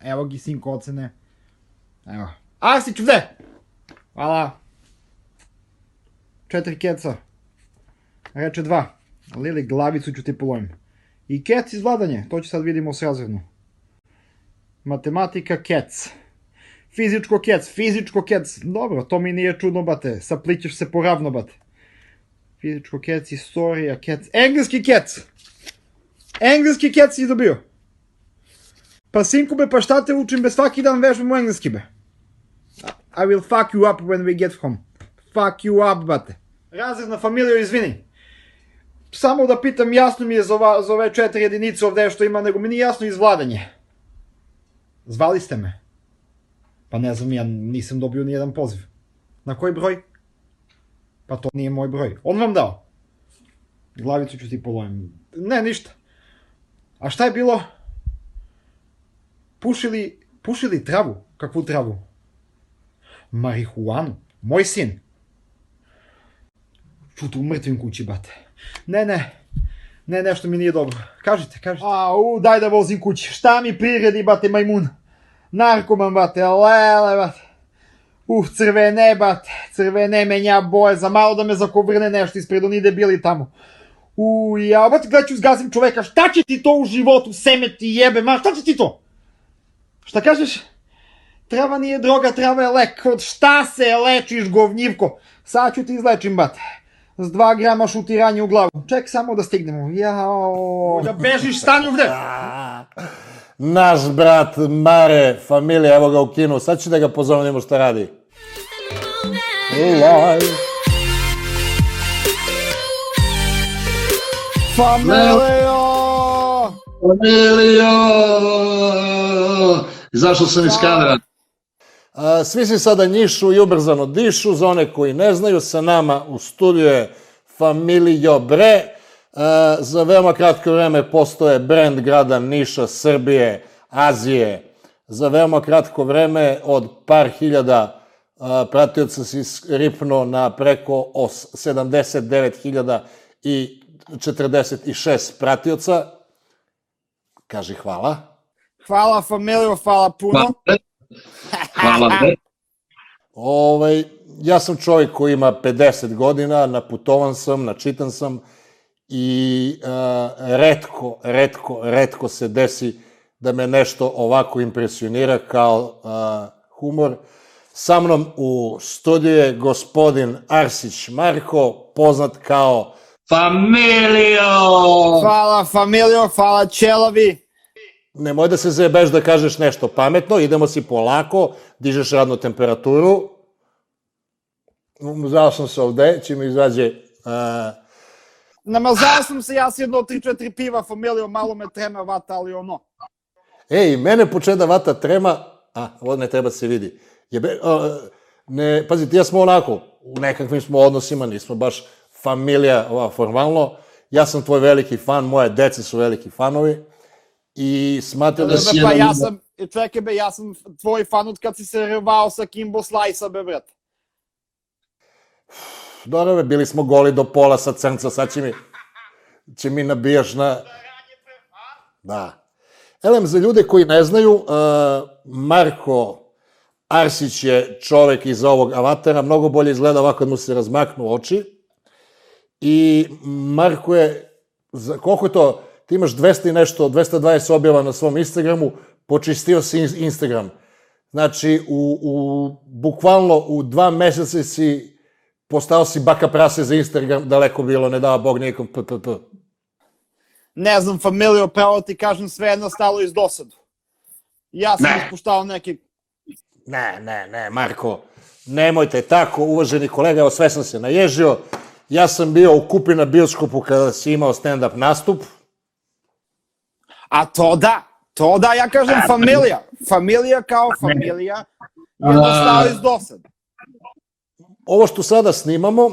Evo gi sinko ocene. Evo. Arsić, vde! Hvala. Četiri keca. Reče dva. Lili, glavicu ću ti polojim. I kec iz vladanje, to će sad vidimo srazredno. Matematika kec. Fizičko kec, fizičko kec. Dobro, to mi nije čudno, bate. Saplićeš se poravno, bate. Fizičko kec, istorija kec. Engleski kec! Engleski kec si dobio. Pa sinku be, pa šta te učim be, svaki dan vežbam u engleski be. I will fuck you up when we get home. Fuck you up, bate. Razredna familija, izvini. Samo da pitam, jasno mi je za, ova, za ove četiri jedinice ovde što ima, nego mi nije jasno izvladanje. Zvali ste me. Pa ne znam, ja nisam dobio ni jedan poziv. Na koji broj? Pa to nije moj broj. On vam dao. Glavicu ću ti polojim. Ne, ništa. A šta je bilo? Pušili, pušili travu. Kakvu travu? Marihuanu. Moj sin. Čutu u mrtvim kući, bate. Ne, ne. Ne, nešto mi nije dobro. Kažite, kažite. A, u, daj da vozim kući. Šta mi priredi, bate, majmun? Narkoman, bate, lele, bate. Uh, crvene, bate, crvene menja boje, za malo da me zakovrne nešto ispred oni debili tamo. U, ja, bate, gledaj ću zgazim čoveka, šta će ti to u životu, seme ti jebe, ma, šta će ti to? Šta kažeš? Trava nije droga, trava je lek, od šta se lečiš, govnjivko? Sad ću ti izlečim, bate. S dva grama šutiranja u glavu. Ček samo da stignemo. Jao. Da bežiš, stani ovde. Naš brat Mare, familija, evo ga u kinu. Sad ću da ga pozovem šta radi. Live. Familio! Emilio! Izašao sam iz kadra. A, Svi se sada njišu i ubrzano dišu, za one koji ne znaju, sa nama u studiju je Familijo Bre. A, Za veoma kratko vreme postoje brand grada Niša, Srbije, Azije. Za veoma kratko vreme od par hiljada pratioca si ripno na preko os- 79.046 pratioca. Kaži hvala. Hvala familio, hvala puno. Hvala. Ovaj, ja sam čovjek koji ima 50 godina, naputovan sam, načitan sam i uh, redko, redko, redko se desi da me nešto ovako impresionira kao uh, humor. Sa mnom u studiju je gospodin Arsić Marko, poznat kao Familio! Hvala familio, hvala čelovi. Nemoj da se zebeš da kažeš nešto pametno, idemo si polako, dižeš radnu temperaturu. Zao sam se ovde, čim izađe uh, Namazao sam se ja s jedno 3-4 piva familio, malo me trema vata, ali ono. Ej, mene počeda vata trema, a, ovo ne treba se vidi. Jebe, a, ne, pazite, ja smo onako, u nekakvim smo odnosima, nismo baš familija, ova, formalno. Ja sam tvoj veliki fan, moje dece su veliki fanovi i smatram da... Si pa ja sam, čekaj be, ja sam tvoj fan od kad si se rvao sa Kimbo Slice-a, be, brate. Dobro, be, bili smo goli do pola sa crnca, sad će mi, će mi nabijaš na... Da. Elem, za ljude koji ne znaju, uh, Marko Arsić je čovek iz ovog avatara, mnogo bolje izgleda ovako kad mu se razmaknu oči. I Marko je, za, koliko je to, ti imaš 200 i nešto, 220 objava na svom Instagramu, počistio si in- Instagram. Znači, u, u, bukvalno u dva meseca si postao si baka prase za Instagram, daleko bilo, ne dava Bog nikom ppp. Ne znam, familio, pravo ti kažem, sve jedno stalo iz dosadu. Ja sam Ne. ispuštao neke... Ne, ne, ne, Marko, nemojte tako, uvaženi kolega, evo sve sam se naježio. Ja sam bio u Kupi na bioskopu kada si imao stand-up nastup. A to da, to da, ja kažem familija. Familija kao familija, jedno stalo iz dosadu. Ovo što sada snimamo,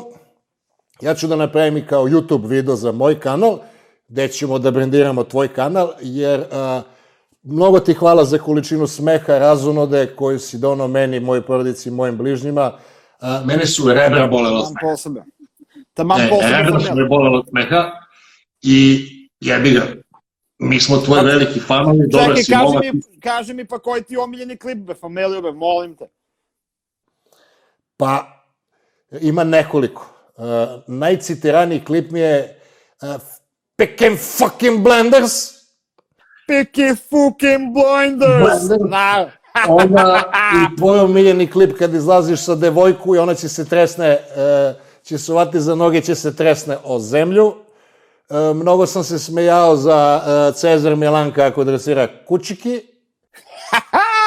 ja ću da napravim i kao YouTube video za moj kanal, gde ćemo da brendiramo tvoj kanal, jer a, mnogo ti hvala za količinu smeha, razonode koju si donao meni, mojoj porodici, mojim bližnjima. A, Mene su rebra bolela od Taman smeha. posebe. Taman Ne, posebe rebra su me od smeha i jebi ga. Mi smo tvoji veliki fanovi, Čekaj, si kaži momak. mi, kaži mi pa koji ti je omiljeni klip, be, familiju, be, molim te. Pa, ima nekoliko. Uh, najcitiraniji klip mi je uh, Pekin fucking blenders. Peaky fucking blinders! Blinders. Na, Onda, I tvoj omiljeni klip kad izlaziš sa devojku i ona će se tresne, uh, će se uvati za noge, će se tresne o zemlju. Uh, mnogo sam se smejao za uh, Cezar Milan kako dresira kučiki.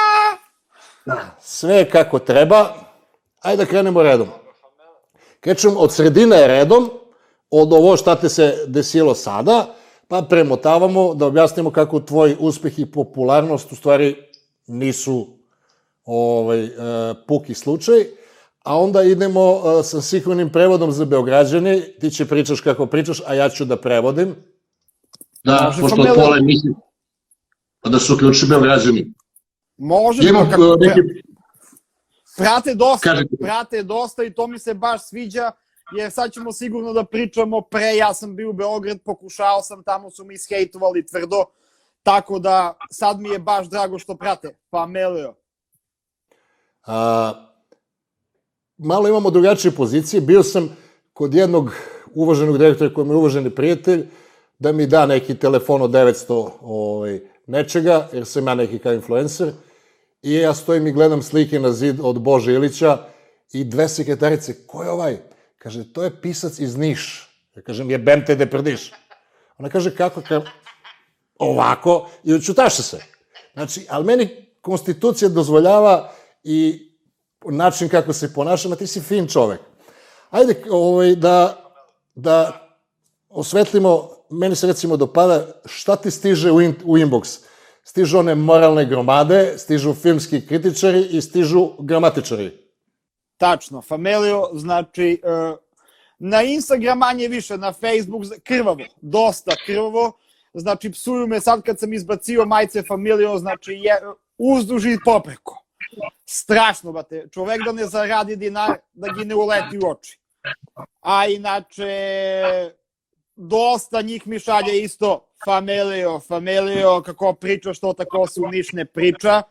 Sve kako treba. Ajde da krenemo redom. Krećem od sredine redom, od ovo šta te se desilo sada, pa premotavamo da objasnimo kako tvoj uspeh i popularnost u stvari nisu ovaj, e, puki slučaj, a onda idemo e, sa sinhronim prevodom za Beograđani, ti će pričaš kako pričaš, a ja ću da prevodim. da, Može pošto od pola emisije, pa da su uključi Beograđani. može, Imam pa kako, uh, neki... prate dosta, Kažite. prate dosta i to mi se baš sviđa, jer sad ćemo sigurno da pričamo pre, ja sam bio u Beograd, pokušao sam, tamo su mi ishejtovali tvrdo, tako da sad mi je baš drago što prate, familijo. A, malo imamo drugačije pozicije. Bio sam kod jednog uvaženog direktora koji mi je uvaženi prijatelj, da mi da neki telefon od 900 ovaj, nečega, jer sam ja neki kao influencer. I ja stojim i gledam slike na zid od Bože Ilića i dve sekretarice, ko je ovaj? Kaže, to je pisac iz Niš. Ja kažem, jebem te de prdiš. Ona kaže, kako? Ka... Ovako, i učutaše se. Znači, ali meni konstitucija dozvoljava i način kako se ponašam, a ti si fin čovek. Ajde ovaj, da, da osvetlimo, meni se recimo dopada šta ti stiže u, in, u inbox. Stižu one moralne gromade, stižu filmski kritičari i stižu gramatičari. Tačno, familijo, znači, e, na Instagram manje više, na Facebook krvavo, dosta krvavo, znači psuju me sad kad sam izbacio majice familijo, znači je, uzduž i popreko. Strašno, bate, čovek da ne zaradi dinar, da gi ne uleti u oči. A inače, dosta njih mi šalje isto familijo, familijo, kako priča, što tako se u Niš ne priča.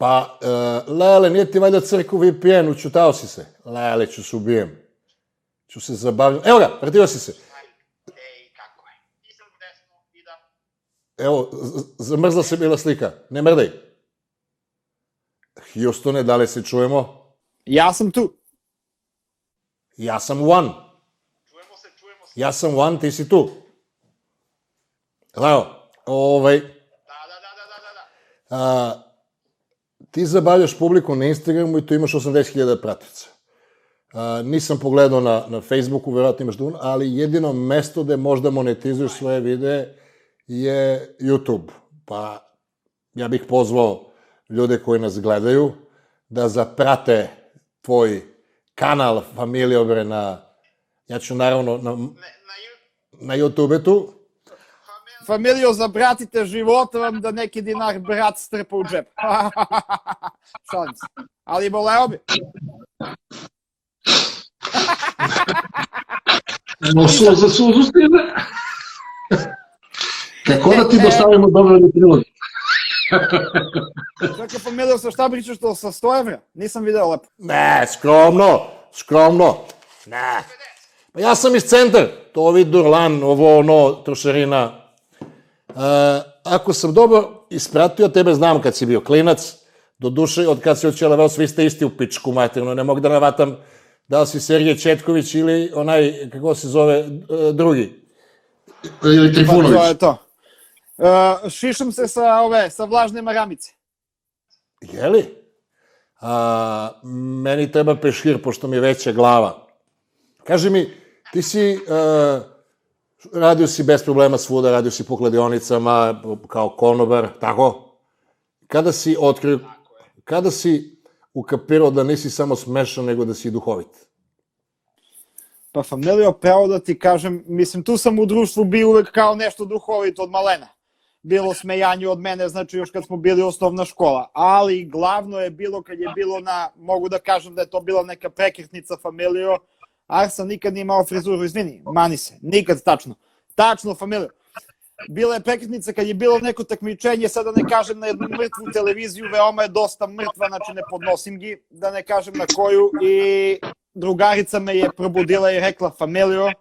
Pa, uh, Lele, nije ti valjda crku VPN, učutao si se. Lele, ću se ubijem. Ću se zabavljati. Evo ga, vratio si se. Ej, kako je? Nisam desno i da... Evo, zamrzla se bila slika. Ne mrdaj. Houstone, da li se čujemo? Ja sam tu. Ja sam one. Čujemo se, čujemo se. Ja sam one, ti si tu. Evo, ovaj, Da, da, da, da, da, da. a, ti zabavljaš publiku na Instagramu i tu imaš 80.000 pratica. A, nisam pogledao na, na Facebooku, verovatno imaš dun, ali jedino mesto gde možda monetizuješ svoje videe je YouTube. Pa ja bih pozvao ljude koji nas gledaju da zaprate tvoj kanal Familiobre na, ja ću naravno na, Na, YouTube tu, Familijo, zabratite života vam da neki dinar brat strpa u džep. Šalim se. Ali boleo bi. No, su, za suzu stiže. Kako da ti dostavimo dobrovi prilog? Čekaj, Familijo, sa šta pričaš to sa 100 evra? Nisam video lepo. Ne, skromno, skromno. Ne. Pa ja sam iz centar. To ovi Durlan, ovo ono, trošarina. E, ako sam dobro ispratio, tebe znam kad si bio klinac. Do duše, od kad si od Čeleveo, svi ste isti u pičku materno. Ne mogu da navatam da li si Sergej Četković ili onaj, kako se zove, e, drugi. Ili Pa to Trifunović. je to. Uh, šišam se sa ove, sa vlažne maramice. Jeli? A, meni treba peškir, pošto mi je veća glava. Kaži mi, ti si, uh, radio si bez problema svuda, radio si po kladionicama, kao konobar, tako? Kada si otkrio, kada si ukapirao da nisi samo smešan, nego da si duhovit? Pa Familijo, pravo da ti kažem, mislim, tu sam u društvu bio uvek kao nešto duhovito od malena. Bilo smejanje od mene, znači još kad smo bili osnovna škola. Ali glavno je bilo kad je bilo na, mogu da kažem da je to bila neka prekretnica Familijo, Arsan nikad nije imao frizuru, izvini, mani se, nikad tačno. Tačno, familija. Bila je prekretnica kad je bilo neko takmičenje, sada da ne kažem na jednu mrtvu televiziju, veoma je dosta mrtva, znači ne podnosim gi, da ne kažem na koju, i drugarica me je probudila i rekla, familijo,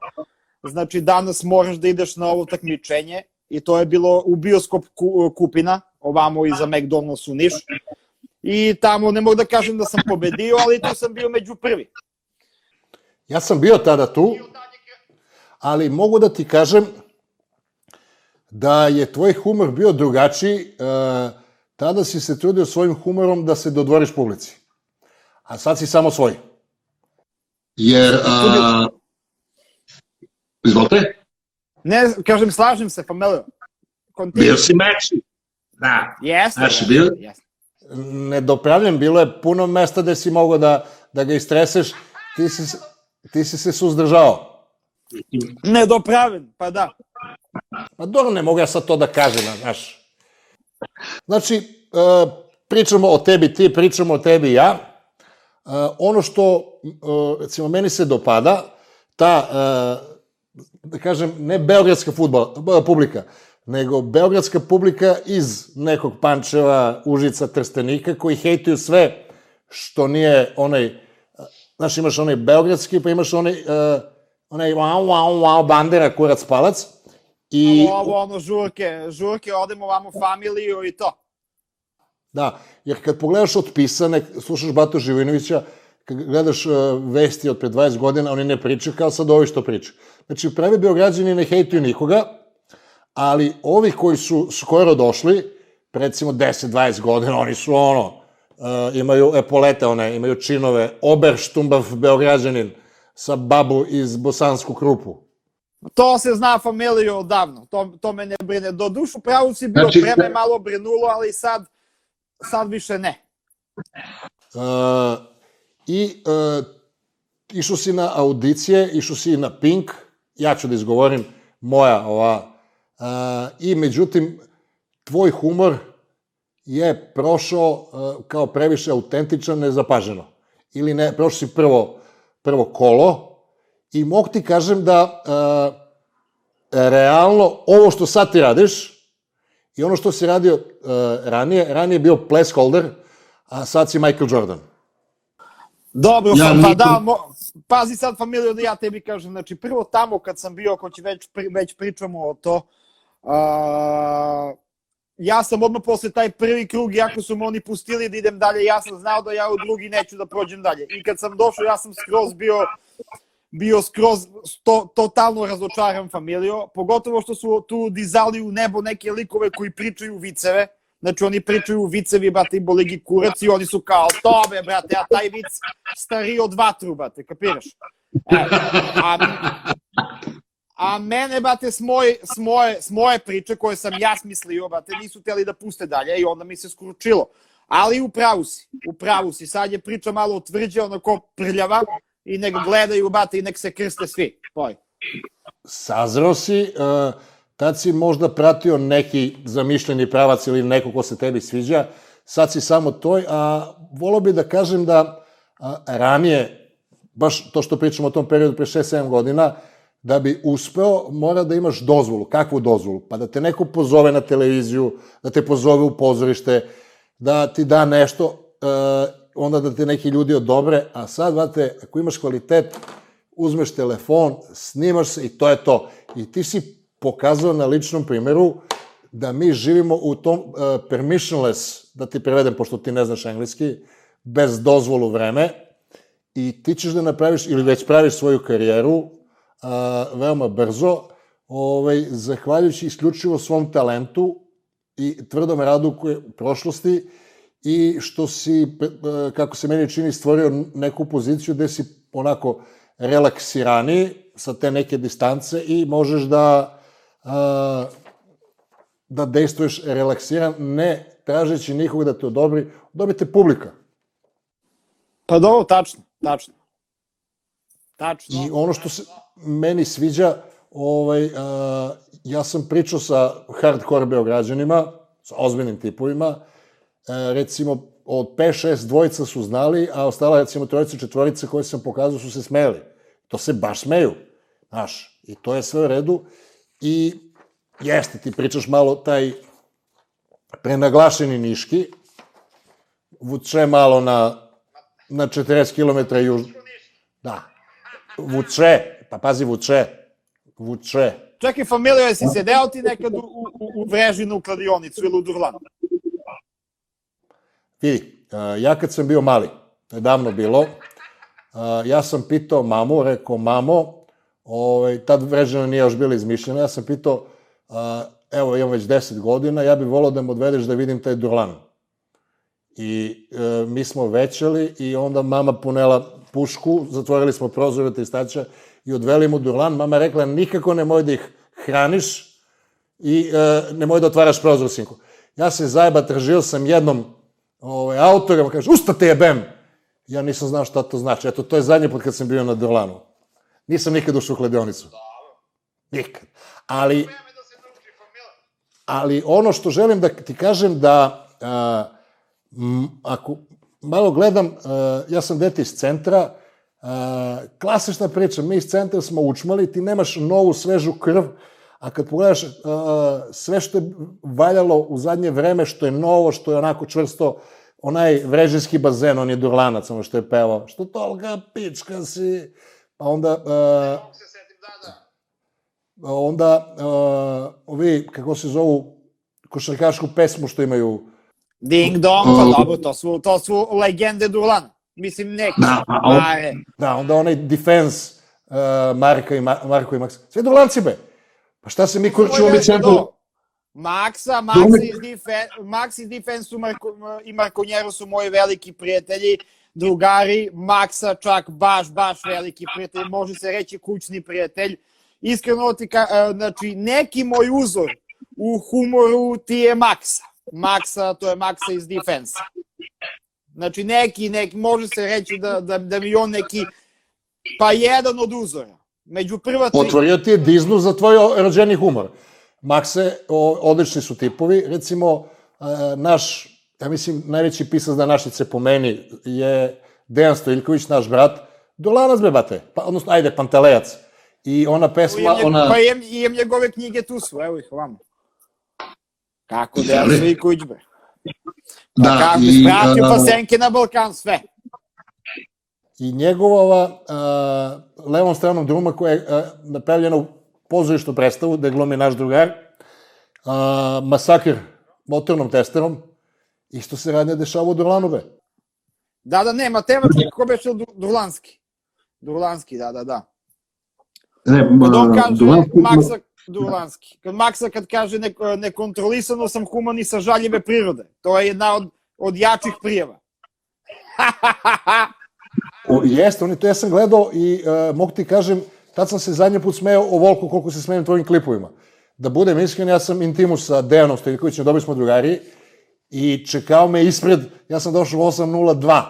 znači danas moraš da ideš na ovo takmičenje, i to je bilo u bioskop Ku- Kupina, ovamo iza McDonald's u Niš, i tamo ne mogu da kažem da sam pobedio, ali tu sam bio među prvi. Ja sam bio tada tu, ali mogu da ti kažem da je tvoj humor bio drugačiji. E, tada si se trudio svojim humorom da se dodvoriš publici. A sad si samo svoj. Jer, a, izvolite, Ne, kažem, slažem se, familijo. Continue. bio si meči. Da. Jeste, Znaš, bio- jeste. Nedopravljen, bilo je puno mesta gde si mogao da, da ga istreseš, ti si, ti si se suzdržao. Nedopraven, pa da. Pa dobro, ne mogu ja sad to da kažem, znaš. Znači, e, pričamo o tebi ti, pričamo o tebi ja. E, ono što, e, recimo, meni se dopada, ta, e, da kažem, ne beogradska futbol, publika, nego beogradska publika iz nekog Pančeva, Užica, Trstenika, koji hejtuju sve što nije onaj, znaš, imaš onaj beogradski, pa imaš onaj, e, onaj wow, wow, wow, bandera, kurac, palac, I, Ovo, ono, žurke, žurke, odemo vamo familiju i to. da, jer kad pogledaš otpisane, slušaš Bato Živinovića, kad gledaš uh, vesti od pre 20 godina, oni ne pričaju kao sad ovi što pričaju. Znači, pravi beograđani ne hejtuju nikoga, ali ovi koji su skoro došli, recimo 10-20 godina, oni su ono, uh, imaju epolete, one, imaju činove, Oberštumbav beograđanin sa babu iz Bosansku krupu. To se zna familiju odavno, to, to me ne brine. Do dušu pravo si bio, Znači, vreme malo brinulo, ali sad, sad više ne. Uh, I uh, išao si na audicije, išao si na Pink, ja ću da izgovorim moja ova, uh, i međutim, tvoj humor je prošao uh, kao previše autentičan, nezapaženo. Ili ne, prošao si prvo, prvo kolo i mogu ti kažem da uh, realno ovo što sad ti radiš i ono što si radio uh, ranije, ranije je bio placeholder, a sad si Michael Jordan. Dobro, Ja pa, nikom- da, mo, pazi sad familiju da ja tebi kažem, znači prvo tamo kad sam bio, ako će već, pri, već pričamo o to, a, ja sam odmah posle taj prvi krug, iako su me oni pustili da idem dalje, ja sam znao da ja u drugi neću da prođem dalje. I kad sam došao, ja sam skroz bio bio skroz to, totalno razočaran familijo, pogotovo što su tu dizali u nebo neke likove koji pričaju viceve, znači oni pričaju vicevi, brate, i bolegi kurac i oni su kao, tobe, brate, a taj vic stariji od vatru, brate, kapiraš? E, a, a mene, brate, s moje, s, moje, s moje priče koje sam ja smislio, brate, nisu teli da puste dalje i onda mi se skručilo. Ali u pravu si, u pravu si. Sad je priča malo utvrđe, onako prljava i nek gledaju, brate, i nek se krste svi. Poj. Sazreo si, uh, tad si možda pratio neki zamišljeni pravac ili neko ko se tebi sviđa, sad si samo toj, a volao bi da kažem da a, ranije, baš to što pričamo o tom periodu pre 6-7 godina, da bi uspeo, mora da imaš dozvolu. Kakvu dozvolu? Pa da te neko pozove na televiziju, da te pozove u pozorište, da ti da nešto, uh, onda da te neki ljudi odobre, a sad, vate, ako imaš kvalitet, uzmeš telefon, snimaš se i to je to. I ti si pokazao na ličnom primjeru da mi živimo u tom uh, permissionless, da ti prevedem, pošto ti ne znaš engleski, bez dozvolu vreme, i ti ćeš da napraviš, ili već praviš svoju karijeru, uh, veoma brzo, ovaj, zahvaljujući isključivo svom talentu i tvrdom radu koje u prošlosti i što si, e, kako se meni čini, stvorio neku poziciju gde si onako relaksiraniji sa te neke distance i možeš da da dejstvuješ relaksiran, ne tražeći nikog da te odobri, dobite publika. Pa dobro, tačno, tačno. Tačno. I ono što se meni sviđa, ovaj, a, ja sam pričao sa hardcore beograđanima, sa ozbiljnim tipovima, e, recimo od 5-6 dvojica su znali, a ostala recimo trojica četvorica koje sam pokazao su se smeli. To se baš smeju, znaš, i to je sve u redu. I jeste, ti pričaš malo taj prenaglašeni Niški, vuče malo na, na 40 km juž... Da. Vuče, pa pazi, vuče. Vuče. Čekaj, familijo, jesi se deo ti nekad u, u, u Vrežinu u kladionicu ili u Durlanu? Vidi, ja kad sam bio mali, to je davno bilo, ja sam pitao mamu, rekao, mamo, ovaj, tad Vrežina nije još bila izmišljena, ja sam pitao, uh, evo, imam već 10 godina, ja bih volao da me odvedeš da vidim taj Durlan. I e, mi smo većali i onda mama punela pušku, zatvorili smo prozore testača i odveli mu Durlan. Mama rekla, nikako nemoj da ih hraniš i e, nemoj da otvaraš prozor, sinku. Ja se zajeba tražio sam jednom ovaj, autorom, kaže, usta te jebem! Ja nisam znao šta to znači. Eto, to je zadnji put kad sam bio na Durlanu. Nisam nikad ušao u kladionicu. Nikad. Ali, ali ono što želim da ti kažem da a, m, ako malo gledam, a, ja sam dete iz centra, a, klasična priča, mi iz centra smo učmali, ti nemaš novu, svežu krv, a kad pogledaš a, sve što je valjalo u zadnje vreme, što je novo, što je onako čvrsto, onaj vrežinski bazen, on je durlanac, ono što je pevao, što tolika pička si, pa onda... A, onda uh, ovi, kako se zovu, košarkašku pesmu što imaju. Ding dong, pa dobro, to su, to su legende Durlana. Mislim, neki. Da, pa, o- e, Da, onda onaj defense uh, Marka i, Ma, Marko i Maks. Sve Durlanci be. Pa šta se mi kurčimo mi centru? do- Maksa, Max iz, dife, Max iz Defensu Marko, i Markonjero su moji veliki prijatelji, drugari, Maksa čak baš, baš veliki prijatelj, može se reći kućni prijatelj. Iskreno ti ka, e, znači, neki moj uzor u humoru ti je Maksa. Maksa, to je Maksa iz Defensa. Znači, neki, neki, može se reći da, da, da mi on neki, pa jedan od uzora. Među prva tri. Otvorio ti je Diznu za tvoj rođeni humor. Makse, odlični su tipovi. Recimo, uh, naš, ja mislim, najveći pisac današnjice po meni je Dejan Stojljković, naš brat. Dolanac be, bate. Pa, odnosno, ajde, Pantelejac. I ona pesma, Imam, ona... Pa imam, imam njegove knjige tu su, evo ih vamo. Kako da ja Sviković, bre. Pa Da, kako, i, spratio a, pa senke na Balkan, sve. I njegova uh, levom stranom druma koja je uh, napravljena u pozorištu predstavu, da glumi naš drugar, uh, masakr motornom testerom, isto se radnje dešava u Durlanove. Da, da, ne, Matevački, kako beše Du- Durlanski? Durlanski, da, da, da. Ne, Kad on kaže Dulanski- Maksa Durlanski. Kad Maksa kad kaže ne, nekontrolisano sam human i sa žaljive prirode. To je jedna od, od jačih prijeva. O, jeste, oni to ja sam gledao i uh, mogu ti kažem, tad sam se zadnji put smeo ovoliko koliko se smejem tvojim klipovima. Da budem iskren, ja sam intimus sa Dejanom Stojkovićem, dobili smo drugari i čekao me ispred, ja sam došao u 8.02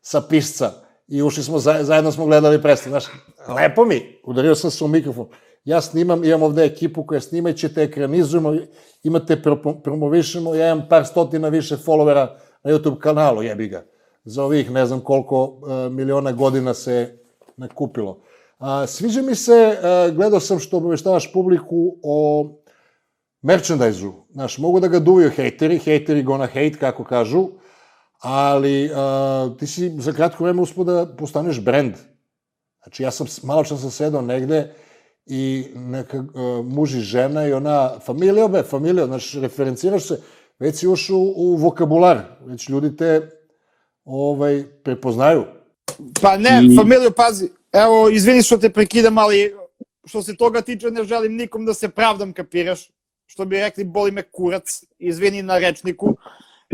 sa pisca i ušli smo, za, zajedno smo gledali predstav. Znaš, lepo mi, udario sam se u mikrofon. Ja snimam, imam ovde ekipu koja snima i ćete ekranizujemo, imate pro, promovišemo, ja imam par stotina više followera na YouTube kanalu, jebi ga. Za ovih ne znam koliko uh, miliona godina se nakupilo. A, sviđa mi se, uh, gledao sam što obaveštavaš publiku o merchandise-u. Znaš, mogu da ga duvaju hejteri, hejteri gonna hate, kako kažu, ali uh, ti si za kratko vreme uspio da postaneš brand. Znači, ja sam, malo čas sam sedao negde i neka uh, muž i žena i ona, familija obe, familija, znači, referenciraš se, već si ušao u, u vokabular, već ljudi te ovaj, prepoznaju. Pa ne, I- familiju, pazi, evo, izvini što te prekidam, ali što se toga tiče ne želim nikom da se pravdam, kapiraš? Što bi rekli, boli me kurac, izvini na rečniku.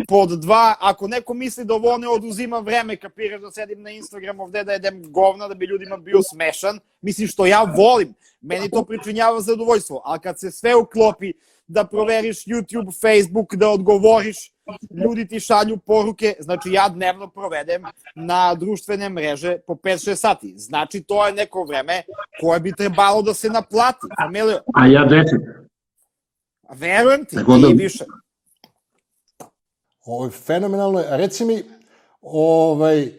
Pod dva, ako neko misli da ovo ne oduzima vreme, kapiraš da sedim na Instagram ovde da jedem govna da bi ljudima bio smešan, mislim što ja volim, meni to pričinjava zadovoljstvo, ali kad se sve uklopi, da proveriš YouTube, Facebook, da odgovoriš, ljudi ti šalju poruke, znači ja dnevno provedem na društvene mreže po 5-6 sati. Znači to je neko vreme koje bi trebalo da se naplati. Familijo, A ja deset. Verujem ti, Tako da- i više. Ovo je fenomenalno. A reci mi, ovaj,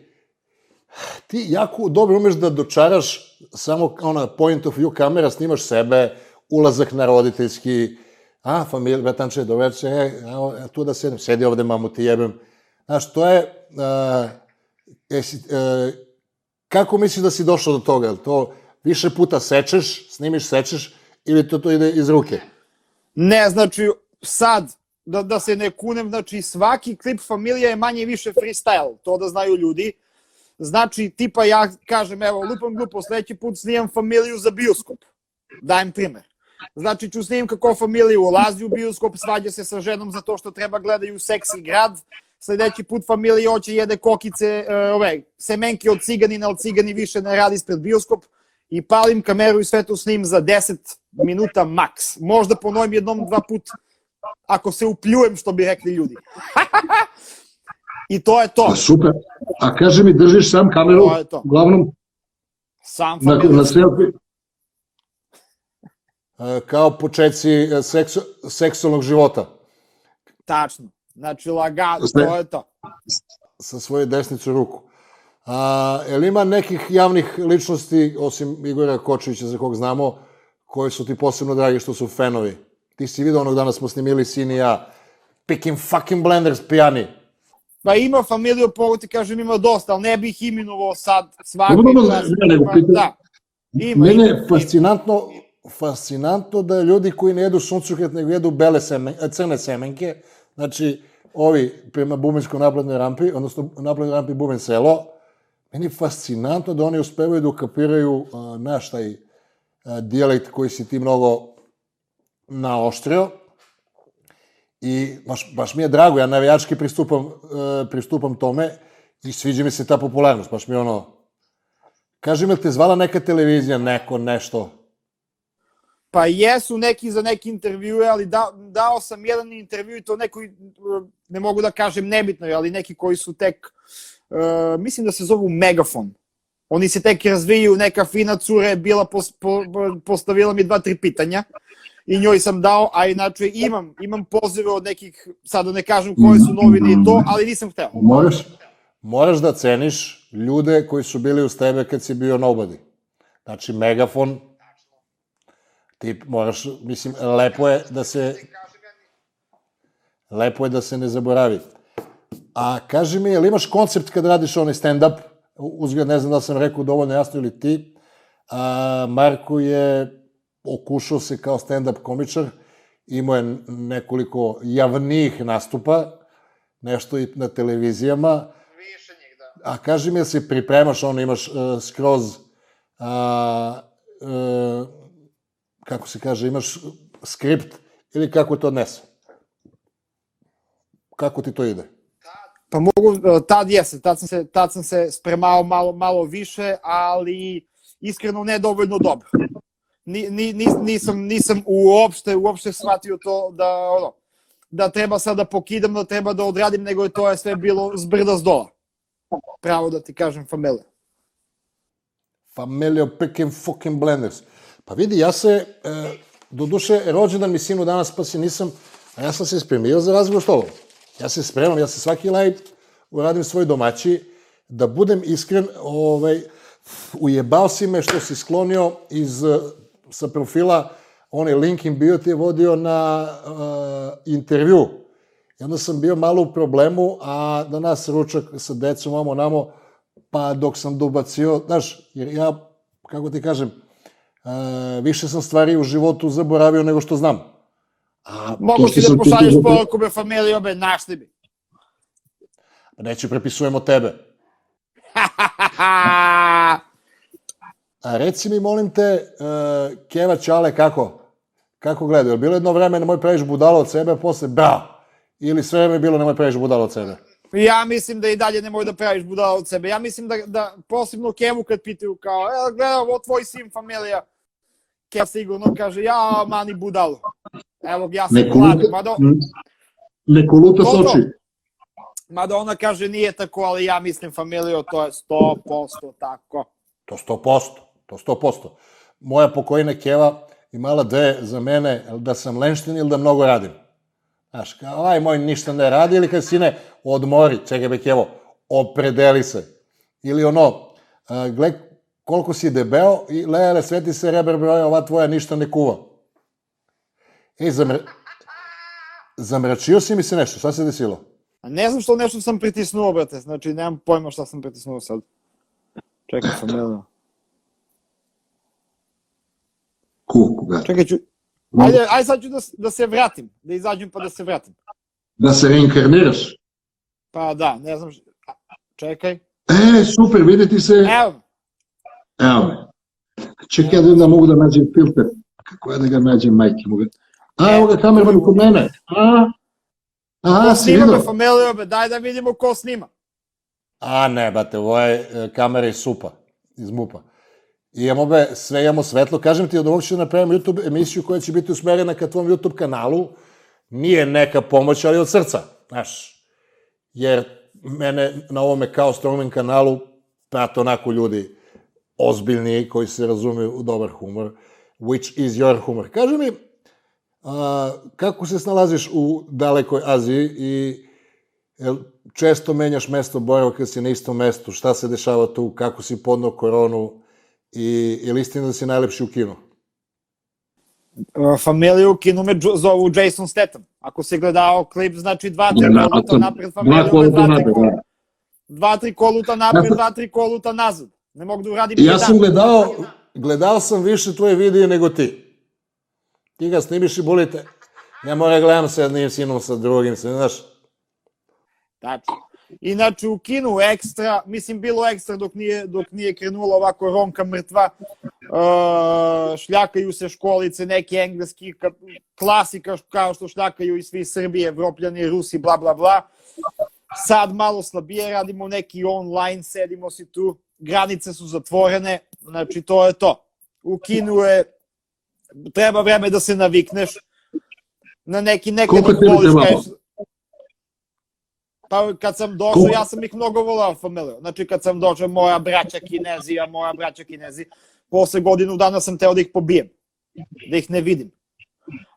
ti jako dobro umeš da dočaraš samo ona point of view kamera, snimaš sebe ulazak na roditeljski, a, familija, Betanče, doveče, e, evo, e, tu da sedim, sedi ovde, mamu ti jebem. Znaš, to je, uh, jesi, uh, kako misliš da si došao do toga? Jel to više puta sečeš, snimiš, sečeš, ili to to ide iz ruke? Ne, znači, sad, da, da se ne kunem, znači svaki klip familija je manje više freestyle, to da znaju ljudi. Znači, tipa ja kažem, evo, lupam glupo, sledeći put snimam familiju za bioskop. Dajem primer. Znači ću snimim kako familija ulazi u bioskop, svađa se sa ženom za to što treba gledaju seksi grad, sledeći put familija hoće jede kokice, e, ove, semenke od ciganina, ali cigani više ne radi ispred bioskop i palim kameru i sve to snim za 10 minuta maks. Možda ponovim jednom, dva put, ako se upljujem, što bi rekli ljudi. I to je to. Pa super. A kaže mi, držiš sam kameru, To je to. uglavnom, Sam na, na selfie. E, kao početci e, seksu, seksualnog života. Tačno. Znači, lagano, to je to. sa svoju desnicu ruku. A, je li ima nekih javnih ličnosti, osim Igora Kočevića, za kog znamo, koji su ti posebno dragi, što su fenovi? Ti si vidio onog dana smo snimili, sin i ja, picking fucking blenders pijani. Pa ima familiju, pogo ti kažem, ima dosta, ali ne bih imenovao sad svaki. Dobro, dobro, čas ne, pitam- Da. Ima, Mene ima, je Fascinantno, fascinantno da ljudi koji ne jedu suncukret, nego jedu bele semen, crne semenke, znači, ovi prema Bubenskoj napladnoj rampi, odnosno napladnoj rampi Buben selo, meni je fascinantno da oni uspevaju da ukapiraju naš taj dijalekt koji si ti mnogo naoštrio. I baš, baš mi je drago, ja navijački pristupam, uh, pristupam tome i sviđa mi se ta popularnost, baš mi je ono, Kaži mi, te zvala neka televizija, neko, nešto? Pa jesu neki za neki intervjue, ali da, dao sam jedan intervju i to neko, ne mogu da kažem nebitno, ali neki koji su tek, uh, mislim da se zovu Megafon. Oni se tek razviju, neka fina cura je bila, pos, po, po- postavila mi dva, tri pitanja i njoj sam dao, a inače imam, imam pozive od nekih, sad da ne kažem koje su novine i to, ali nisam hteo. Moraš, Moraš da ceniš ljude koji su bili uz tebe kad si bio nobody. Znači, megafon, ti moraš, mislim, lepo je da se, lepo je da se ne zaboravi. A kaži mi, jel imaš koncept kad radiš onaj stand-up? Uzgled, ne znam da sam rekao dovoljno jasno ili ti. A, Marko je okušao se kao stand-up komičar, imao je nekoliko javnijih nastupa, nešto i na televizijama, Više njih, da. A kaži mi, jel se pripremaš, ono, imaš uh, skroz, a, uh, kako se kaže, imaš skript ili kako to odnese? Kako ti to ide? Pa mogu, e, tad jeste, tad sam se, tad sam se spremao malo, malo više, ali iskreno ne dovoljno dobro. Ni, ni, nis, nisam, nisam uopšte, uopšte shvatio to da, ono, da treba sad da pokidam, da treba da odradim, nego je to je sve bilo zbrda s dola. Pravo da ti kažem familija. Familio picking fucking blenders. Pa vidi, ja se, e, do duše, rođendan mi sinu danas, pa se nisam, a ja sam se spremio za razgovor s tobom. Ja se spremam, ja se svaki live uradim svoj domaći, da budem iskren, ovaj, ujebao si me što si sklonio iz, eh, sa profila, onaj link im bio ti je vodio na uh, intervju. I onda sam bio malo u problemu, a da nas ručak sa decom, vamo namo, pa dok sam dobacio, znaš, jer ja, kako ti kažem, uh, više sam stvari u životu zaboravio nego što znam. A Mogu što ti da pošalješ pitao- poruku be familije, obe, našli bi. neću prepisujemo tebe. A reci mi, molim te, uh, Keva Čale, kako? Kako gledaju? Je bilo jedno vreme nemoj praviš budalo od sebe, posle bravo. Ili sve vreme je bilo nemoj praviš budalo od sebe? Ja mislim da i dalje nemoj da praviš budala od sebe. Ja mislim da, da posebno Kevu kad pitaju kao, e, gledaj, ovo tvoj sin familija. Kev sigurno kaže, ja, mani budalo. Evo, ja sam Neko mlad. luta, Mada, neko luta s To, to. oči. mada ona kaže, nije tako, ali ja mislim familiju, to je 100% tako. To 100%, to 100%. Moja pokojna Keva imala dve za mene, da sam lenštin ili da mnogo radim. Znaš, kao, aj moj ništa ne radi, ili kad sine, odmori, čekaj be Kevo, opredeli se. Ili ono, gle koliko si debeo i lele, sveti se reber broja, ova tvoja ništa ne kuva. Ej, zamr... zamračio si mi se nešto, šta se desilo? A ne znam što nešto sam pritisnuo, brate. Znači, nemam pojma šta sam pritisnuo sad. Čekaj, familio. Kuku ga. Čekaj, ću... Ajde, ajde sad ću da, da se vratim. Da izađem pa da se vratim. Da se reinkarniraš. Pa da, ne znam... š- a, Čekaj. E, super, videti se. Evo, Evo me. Čekaj da da mogu da nađem filter. Kako ja da ga nađem, majke mogu. A, evo ga kamerman kod mene. A, a, si snima me, vidio? familio, be, daj da vidimo ko snima. A ne, bate, ovo je e, kamera iz SUPA, iz MUPA. I imamo be, sve imamo svetlo. Kažem ti, od ovog ću da napravimo YouTube emisiju koja će biti usmerena ka tvom YouTube kanalu. Nije neka pomoć, ali od srca, znaš. Jer mene na ovome kao Strongman kanalu prate onako ljudi ozbiljni koji se razumiju u dobar humor. Which is your humor. Kaži mi, a, kako se snalaziš u dalekoj Aziji i Jel često menjaš mesto boravka si na istom mestu, šta se dešava tu, kako si podnao koronu i je li istina da si najlepši u kinu? Familiju u kinu me zovu Jason Statham. Ako si gledao klip, znači dva, tri koluta napred, dva familiju, dva, tri napred, koluta. da. Dva, tri koluta napred, dva, tri koluta nazad. Ne mogu da uradim Ja sam Gledao, gledao sam više tvoje videe nego ti. Ti ga snimiš i bolite. Ja moram da gledam sa jednim sinom, sa drugim, sa, znaš. Tačno. Inače, u kinu ekstra, mislim, bilo ekstra dok nije, dok nije krenula ova koronka mrtva, uh, šljakaju se školice, neki engleski, ka, klasika kao što šljakaju i svi Srbi, Evropljani, Rusi, bla, bla, bla. Sad malo slabije radimo neki online, sedimo si tu, granice su zatvorene, znači to je to. U kinu je, treba vreme da se navikneš, na neki nekad Koliko tebi kažeš, Pa kad sam došao, Koliko- ja sam ih mnogo volao familiju. Znači kad sam došao, moja braća kinezija, moja braća kinezi, posle godinu dana sam teo da ih pobijem. Da ih ne vidim.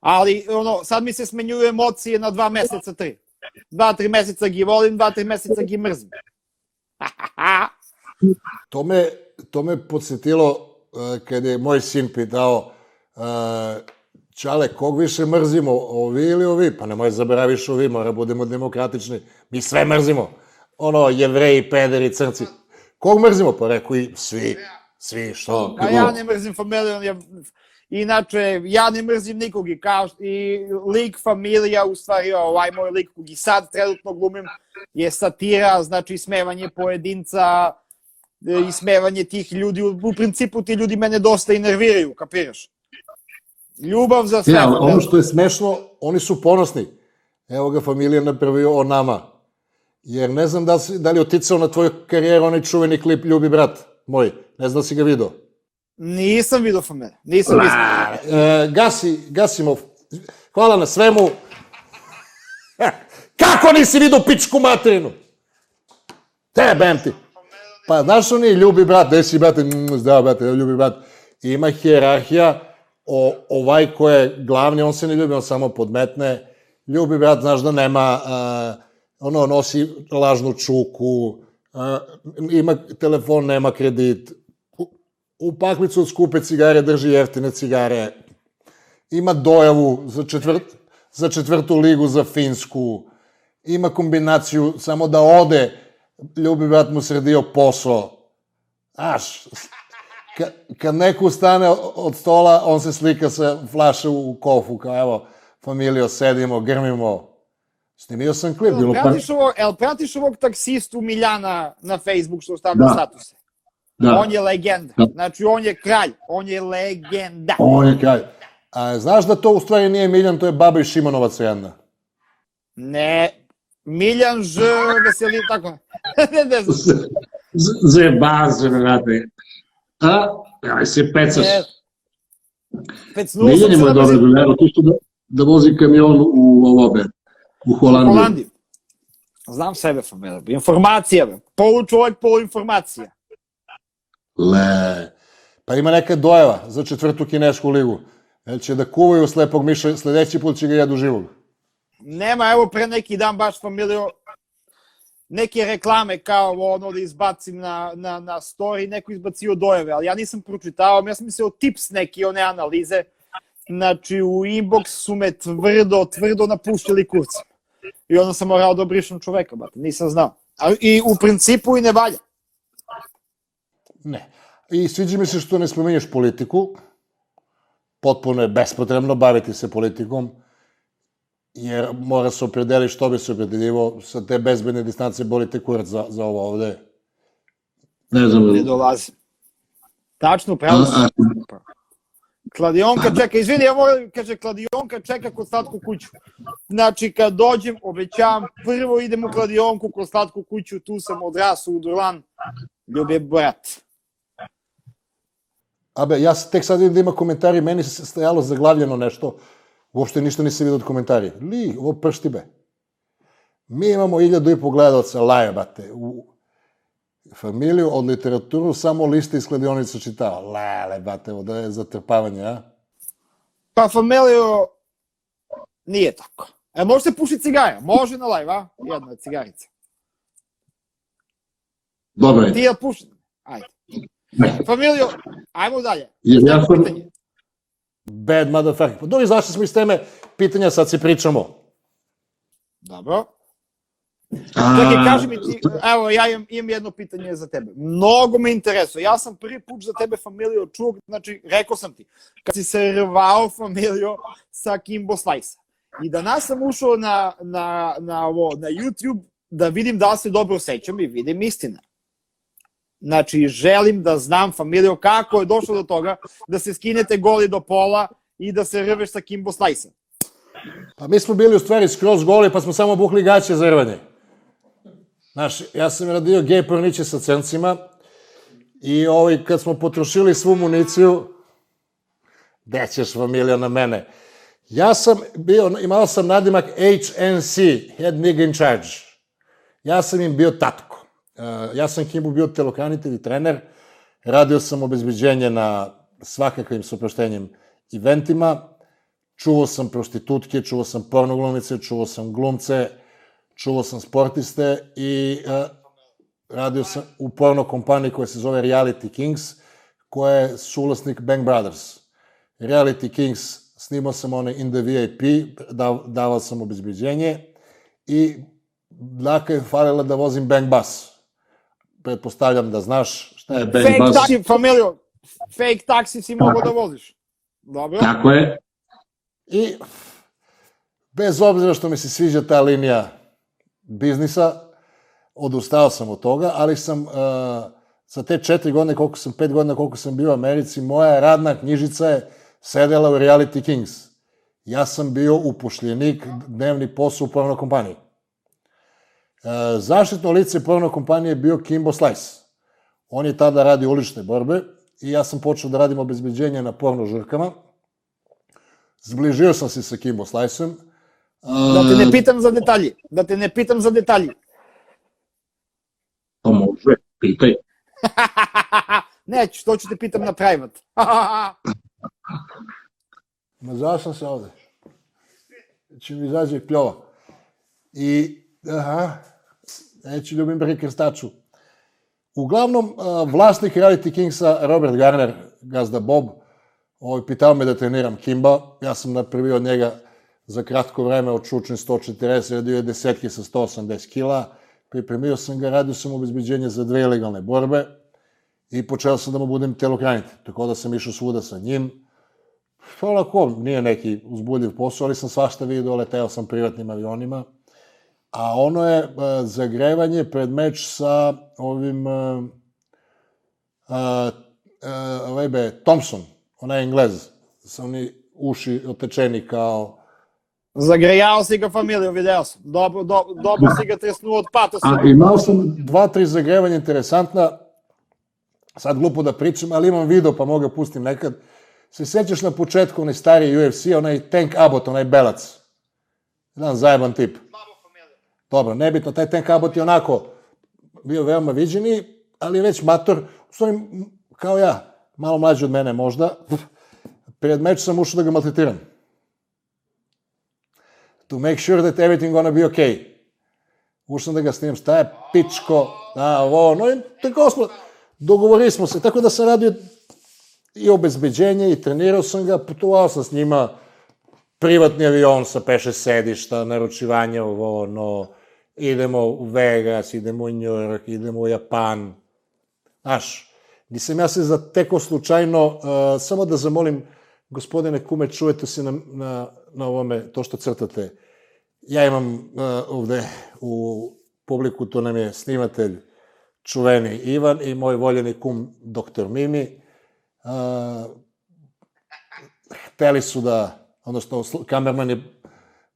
Ali, ono, sad mi se smenjuju emocije na dva meseca, tri. Dva, tri meseca gi volim, dva, tri meseca gi mrzim. To me, to me podsjetilo uh, kad je moj sin pitao Čale, kog više mrzimo, ovi ili ovi? Pa nemoj zaboraviš ovi, mora budemo demokratični. Mi sve mrzimo. Ono, jevreji, pederi, crnci. Kog mrzimo? Pa rekao i svi. Svi, što? A ja ne mrzim familiju, ja, inače, ja ne mrzim nikog i, kao, i lik familija, u stvari, ovaj moj lik kog i sad trenutno glumim, je satira, znači ismevanje pojedinca, e, ismevanje tih ljudi, u, u principu ti ljudi mene dosta i nerviraju, kapiraš? Ljubav za sve. Ja, Ono što je smešno, oni su ponosni. Evo ga familija napravio o nama. Jer ne znam da si- da li je oticao na tvoju karijeru onaj čuveni klip Ljubi brat moj. Ne znam da si ga vidio. Nisam vidio familiju, nisam vidio. E, gasi, Gasimov, hvala na svemu. Kako nisi vidio pičku materinu? Tebem ti. Pa znaš oni ljubi brat, gde si brate, Mm, zdravo brate, ljubi brat. Ima hjerarhija, o, ovaj ko je glavni, on se ne ljubi, on samo podmetne. Ljubi brat, znaš da nema, a, ono, nosi lažnu čuku, a, ima telefon, nema kredit, u, u paklicu od skupe cigare drži jeftine cigare, ima dojavu za, četvrt, za četvrtu ligu za Finsku, ima kombinaciju samo da ode, ljubi brat mu sredio posao. Znaš, ka, kad neko ustane od stola, on se slika sa flaše u kofu, kao evo, familijo, sedimo, grmimo. Snimio sam klip, Jel bilo pa... pratiš, ovog, jel pratiš ovog taksistu Miljana na Facebook što stavlja Da. statuse? Da, On je legenda. Da. Znači, on je kralj. On je legenda. On je kraj. A znaš da to u stvari nije Miljan, to je Baba i Šimonovac jedna. Ne, Miljan Ž, veseli, tako. ne, ne znam. Z- z- Zajebaz, brate. A, aj se pecaš. Ne. Pecnuo sam Miljan je se moj brzinu. drugar, tu što da, da vozi kamion u ovobe, u U Holandiju. Holandiji. Znam sebe, familija. Informacija, be. Polu čovjek, polu informacija. Le. Pa ima neka dojava za četvrtu kinešku ligu. Jel će da kuvaju slepog miša, sledeći put će ga jedu živog. Nema, evo pre neki dan baš familijo, neke reklame kao ono da izbacim na, na, na story, neko izbacio dojave, ali ja nisam pročitao, ja sam mislio tips neki, one analize, znači u inbox su me tvrdo, tvrdo napuštili kurca. I onda sam morao da obrišem čoveka, brate, nisam znao. A, I u principu i ne valja. Ne. I sviđa mi se što ne spominješ politiku. Potpuno je bespotrebno baviti se politikom, jer mora se opredeli što bi se opredeljivo. Sa te bezbedne distance boli te kurac za, za ovo ovde. Ne znam, Ne dolazi. Tačno, pravo a, Kladionka čeka, izvini, ja moram, kaže, kladionka čeka kod slatku kuću. Znači, kad dođem, obećavam, prvo idem u kladionku kod slatku kuću, tu sam odrasao u Durlan, ljubje brat. Abe, ja se tek sad vidim da ima komentari, meni se stajalo zaglavljeno nešto, uopšte ništa nisam vidio od komentari. Li, ovo pršti be. Mi imamo iljadu i po gledalca live, bate, u familiju od literaturu samo liste iz kladionica čitava. Lele, bate, ovo da je zatrpavanje, a? Pa, familijo, nije tako. E, može se puši cigara, može na live, a? Jedna cigarica. dobro je. Ti je puši? Ajde. Familijo, ajmo dalje. Ja Jedno sam, pitanje. Bad motherfucker. Pa dobro, izašli smo iz teme pitanja, sad se pričamo. Dobro. Čekaj, kaži mi ti, evo, ja imam, imam jedno pitanje za tebe. Mnogo me interesuje. Ja sam prvi put za tebe familiju čuo, znači, rekao sam ti, kad si se rvao familiju sa Kimbo Slice. I danas sam ušao na, na, na, ovo, na YouTube da vidim da se dobro sećam i vidim istina. Znači, želim da znam familiju kako je došlo do toga da se skinete goli do pola i da se rveš sa Kimbo Slice. Pa mi smo bili u stvari skroz goli, pa smo samo bukli gaće za rvanje. Znaš, ja sam radio gej porniće sa crncima i ovaj, kad smo potrošili svu municiju, gde ćeš familija na mene? Ja sam bio, imao sam nadimak HNC, Head Nigga in Charge. Ja sam im bio tatko. Ja sam Kimbu bio telokranitelj i trener. Radio sam obezbeđenje na svakakvim suproštenjem eventima. Čuvao sam prostitutke, čuvao sam pornoglumice, čuvao sam glumce, čuvao sam sportiste i uh, radio sam u porno kompaniji koja se zove Reality Kings, koja je suvlasnik Bang Brothers. Reality Kings, snimao sam onaj In the VIP, dav, davao sam obezbeđenje i Dlaka je falila da vozim Bang Bus. Pretpostavljam da znaš šta je Bang Fake bus. taksi, familijo, fake taksi si mogao da voziš. Dobro. tako je. I bez obzira što mi se sviđa ta linija biznisa, odustao sam od toga, ali sam uh, za te četiri godine, koliko sam, pet godina koliko sam bio u Americi, moja radna knjižica je sedela u Reality Kings. Ja sam bio upošljenik, dnevni posao u porno kompaniji. Uh, zaštitno lice porno kompanije je bio Kimbo Slice. On je tada radio ulične borbe i ja sam počeo da radim obezbeđenje na porno žurkama. Zbližio sam se sa Kimbo Sliceom. Da te ne pitam za detalji. Da te ne pitam za detalji. Pa može, pitaj. Neću, to ću te pitam na private. Mazao sam se ovde. Će mi izađe pljova. I, aha, neću ljubim bre krstaču. Uglavnom, vlasnik Reality Kingsa, Robert Garner, gazda Bob, ovaj, pitao me da treniram Kimba. Ja sam napravio od njega za kratko vreme od čučne 140, radio je desetke sa 180 kila. Pripremio sam ga, radio sam obezbeđenje za dve ilegalne borbe i počeo sam da mu budem telokranitelj. Tako da sam išao svuda sa njim. To onako, nije neki uzbudljiv posao, ali sam svašta vidio, leteo sam privatnim avionima. A ono je uh, zagrevanje pred meč sa ovim uh, uh, uh, ovaj be, Thompson, onaj Englez, sa oni uši otečeni kao Zagrejao si ga familiju, video sam. Dobro, do, dobro si ga tresnuo od patosa. A imao sam, dva, tri zagrevanja interesantna, sad glupo da pričam, ali imam video pa mogu ga pustim nekad. Se sećaš na početku onaj stari UFC, onaj Tank Abbott, onaj belac. Jedan zajeban tip. Dobro, nebitno, taj Tank Abbott je onako bio veoma viđeni, ali već mator, u stvari, kao ja, malo mlađi od mene možda. Pred meč sam ušao da ga maltretiram. To make sure that everything gonna be okay. Ušao sam da ga snimam, šta je pičko, da, ovo, no i tako smo, dogovorili smo se, tako da sam radio i obezbeđenje i trenirao sam ga, putovao sam s njima, privatni avion sa peše sedišta, naručivanje ovo, ono, idemo u Vegas, idemo u New York, idemo u Japan. Znaš, nisam ja se zatekao slučajno, uh, samo da zamolim, gospodine Kume, čujete se na, na, na ovome, to što crtate. Ja imam uh, ovde u publiku, to nam je snimatelj, čuveni Ivan i moj voljeni kum, doktor Mimi. Uh, hteli su da, odnosno kamerman je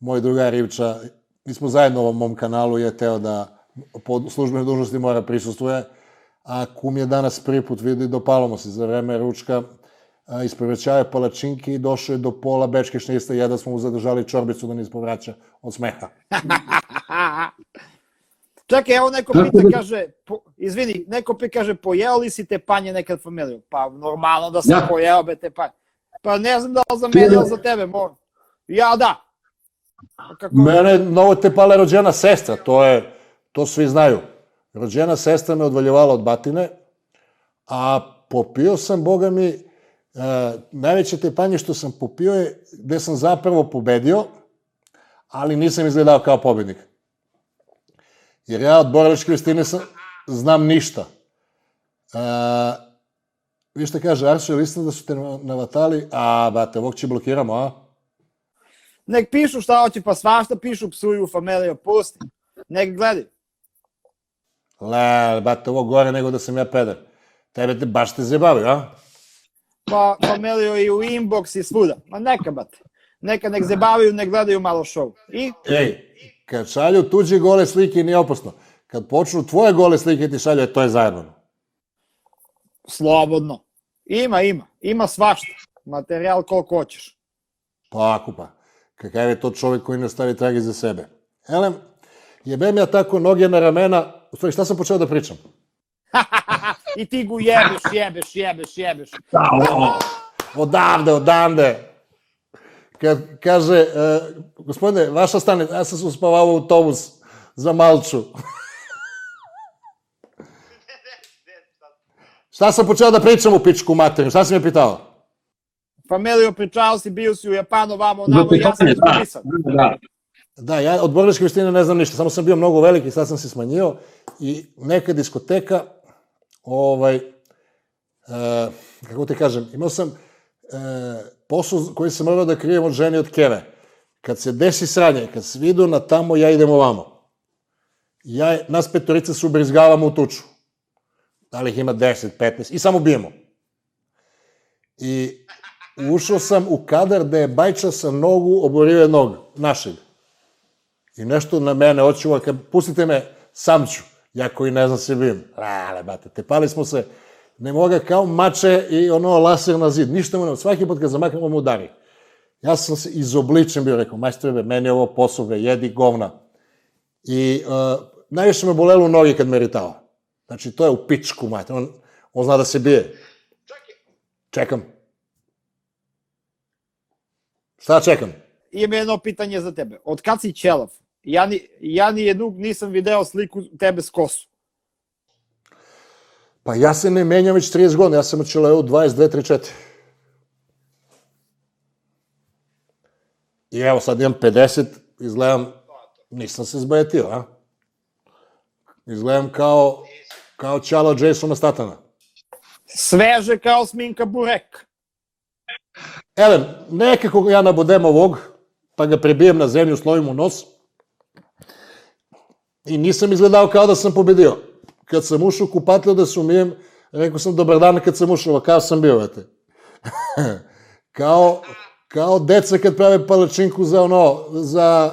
moj drugar Ivča, mi smo zajedno u ovom mom kanalu, je teo da po službenoj dužnosti mora prisustuje, a kum je danas prvi put vidio i dopalo mu se za vreme ručka, a, palačinke i došao je do pola bečke šnista, jedan smo mu zadržali čorbicu da ne ispovraća od smeha. Čekaj, evo neko pita, da- kaže, po, izvini, neko pita, kaže, pojeo li si te panje nekad familiju? Pa normalno da sam Ja. pojeo be te panje. Pa ne znam da li za mene da- ili za tebe, mora. Ja da. Kako? Mene novo te pala rođena sestra, to je, to svi znaju. Rođena sestra me odvaljivala od batine, a popio sam, boga mi, e, najveće tepanje što sam popio je gde sam zapravo pobedio, ali nisam izgledao kao pobednik. Jer ja od borilačke vestine sam, znam ništa. E, vi šta kaže, je istina da su te navatali? A, bate, ovog će blokiramo, a? Nek pišu šta hoće, pa svašta pišu, psuju familiju, pusti. Nek gledaju. Le, bate, ovo gore nego da sam ja peder. Tebe te baš te zabavio, a? Pa familiju i u inbox i svuda. Ma neka, bate. Neka nek zabavaju, nek gledaju malo show. I Ej, kad šalju tuđe gole slike nije opasno. Kad počnu tvoje gole slike ti šalju, e, to je zajebano. slobodno. Ima, ima. Ima svašta. Materijal koliko hoćeš. Pa ako pa. Kakav je to čovjek koji ne stavi trage za sebe. Elem, jebem ja tako noge na ramena, u stvari šta sam počeo da pričam? I ti gu jebeš, jebeš, jebeš, jebeš. Odavde, odavde. Kad kaže, e, gospodine, vaša stane, ja sam se uspavao u autobus za Malču. šta sam počeo da pričam u pičku materiju? Šta si me pitao? Familiju, pričao si, bio si u Japanu, vamo, namo, ja sam da, ispisan. da. Da, ja od borilačke veštine ne znam ništa, samo sam bio mnogo veliki, sad sam se smanjio i neka diskoteka, ovaj, e, kako ti kažem, imao sam e, posao koji sam morao da krijem od žene od keve. Kad se desi sranje, kad se vidu na tamo, ja idem ovamo. Ja, nas petorica se ubrizgavamo u tuču. Da li ih ima 10, 15 i samo bijemo. I ušao sam u kadar da je bajča sa nogu oborio nog, našeg. I nešto na mene očuva, kad pustite me, sam ću. Ja koji ne znam se bijem. Ale, bate, tepali smo se, ne moga kao mače i ono laser na zid. Ništa mu ne, svaki put kad zamaknemo mu udari. Ja sam se izobličen bio, rekao, majstore, meni je ovo posao, be, jedi govna. I uh, najviše me bolelo u nogi kad me ritao. Znači, to je u pičku, majte. On, on zna da se bije. Čekam. Šta čekam? Imam jedno pitanje za tebe. Od kad si ćelav? Ja ni, ja ni jednu nisam video sliku tebe s kosu. Pa ja se ne menjam već 30 godina, ja sam u Čileu 22, 3, 4. I evo sad imam 50, izgledam, nisam se zbajetio, a? Izgledam kao, kao čalo Jasona Statana. Sveže kao sminka burek. Elem, nekako ja nabodem ovog, pa ga prebijem na zemlju, slovim u nos. I nisam izgledao kao da sam pobedio. Kad sam ušao kupatlju da se umijem, rekao sam dobar dan kad sam ušao, kao sam bio, vete. kao, kao deca kad prave palačinku za ono, za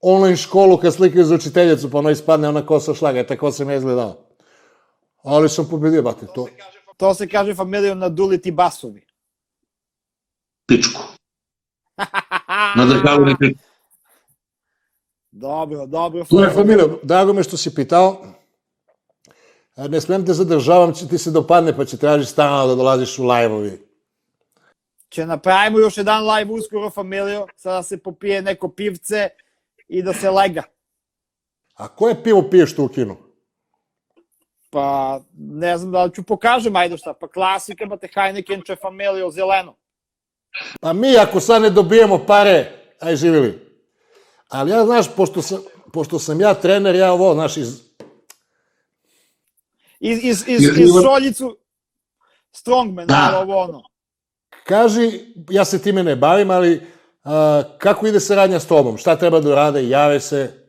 online školu kad slikaju za učiteljicu, pa ono ispadne ona kosa šlaga, tako sam ja izgledao. Ali sam pobedio, bate, to. To se kaže familiju naduliti basovi. Pičku. Nadrkavanje pičku. Dobro, dobro. To je familija, drago me što si pitao. E, Ne smem te zadržavam, će ti se dopadne, pa će tražiš stalno da dolaziš u live-ovi. Će napravimo još jedan live uskoro familiju, sada se popije neko pivce i da se lega. A koje pivo piješ tu u kinu? Pa, ne znam da li ću pokažem, ajde šta, pa klasika, bate Heineken, če familijo, zeleno. Pa mi ako sad ne dobijemo pare, aj živjeli. Ali ja, znaš, pošto sam, pošto sam ja trener, ja ovo, znaš, iz, Iz, iz, iz, iz šoljicu, strongman, Da. ali ovo ono. kaži, ja se time ne bavim, ali a, kako ide saradnja s tobom? Šta treba da rade? Jave se.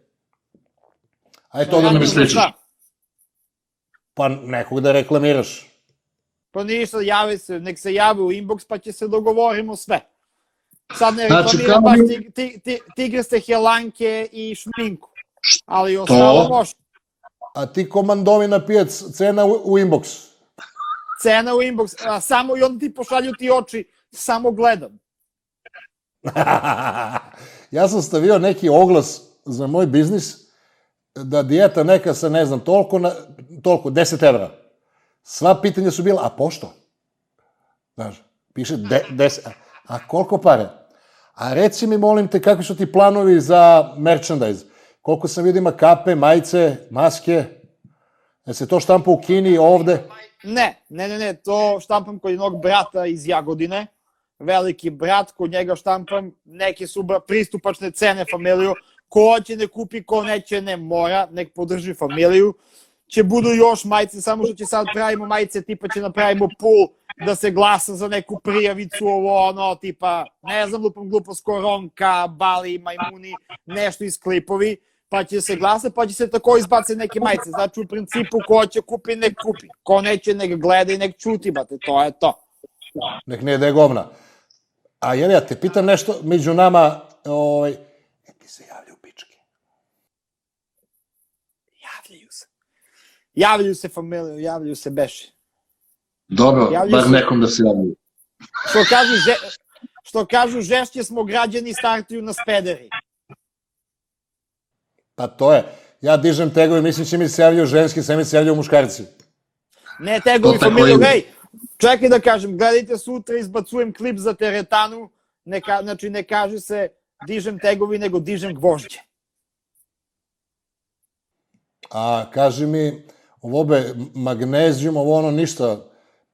Aj to da da mi sličiš. šta? Pa nekog da reklamiraš. Pa ništa, jave se, nek se jave u inbox pa će se dogovorimo sve. Sad ne Znači, reklamiram kao baš ti, ti, ti, tigreste helanke i šminku. Ali ostalo može. A ti komandovi na pijac, cena u, u inbox. Cena u inbox, a samo i onda ti pošalju ti oči, samo gledam. ja sam stavio neki oglas za moj biznis, da dijeta neka sa, ne znam, toliko, na, toliko 10 evra. Sva pitanja su bila, a pošto? Znaš, piše de, 10, a, koliko pare? A reci mi, molim te, kakvi su ti planovi za merchandise? Koliko sam vidio ima kape, majice, maske? Da se to štampa u Kini, ovde? Ne, ne, ne, ne, to štampam kod jednog brata iz Jagodine, veliki brat, kod njega štampam, neke su pristupačne cene familiju, ko hoće ne kupi, ko neće ne mora, nek podrži familiju, će budu još majice, samo što će sad pravimo majice, tipa će napravimo pool da se glasa za neku prijavicu, ovo ono, tipa, ne znam, lupam glupost, koronka, bali, majmuni, nešto iz klipovi, pa će se glasa, pa će se tako izbace neke majice. Znači, u principu, ko će kupi, nek kupi. Ko neće, nek gleda i nek čuti, bate, to je to. Nek ne ide govna. A jel ja te pitam nešto među nama, ovaj, nek ti se javlja u pičke. Javljaju se. Javljaju se familiju, javljaju se beše. Dobro, Javljaju bar se. nekom da se javljaju. Što kažu, že, što kažu žešće smo građani startuju na spederi. Pa to je. Ja dižem tegove, mislim će mi se javljaju ženski, sve mi se javljaju muškarci. Ne tegovi familiju, hej, čekaj da kažem, gledajte sutra, izbacujem klip za teretanu, ne ka, znači ne kaže se dižem tegovi, nego dižem gvožđe. A kaži mi, ovo be, magnezijum, ovo ono ništa,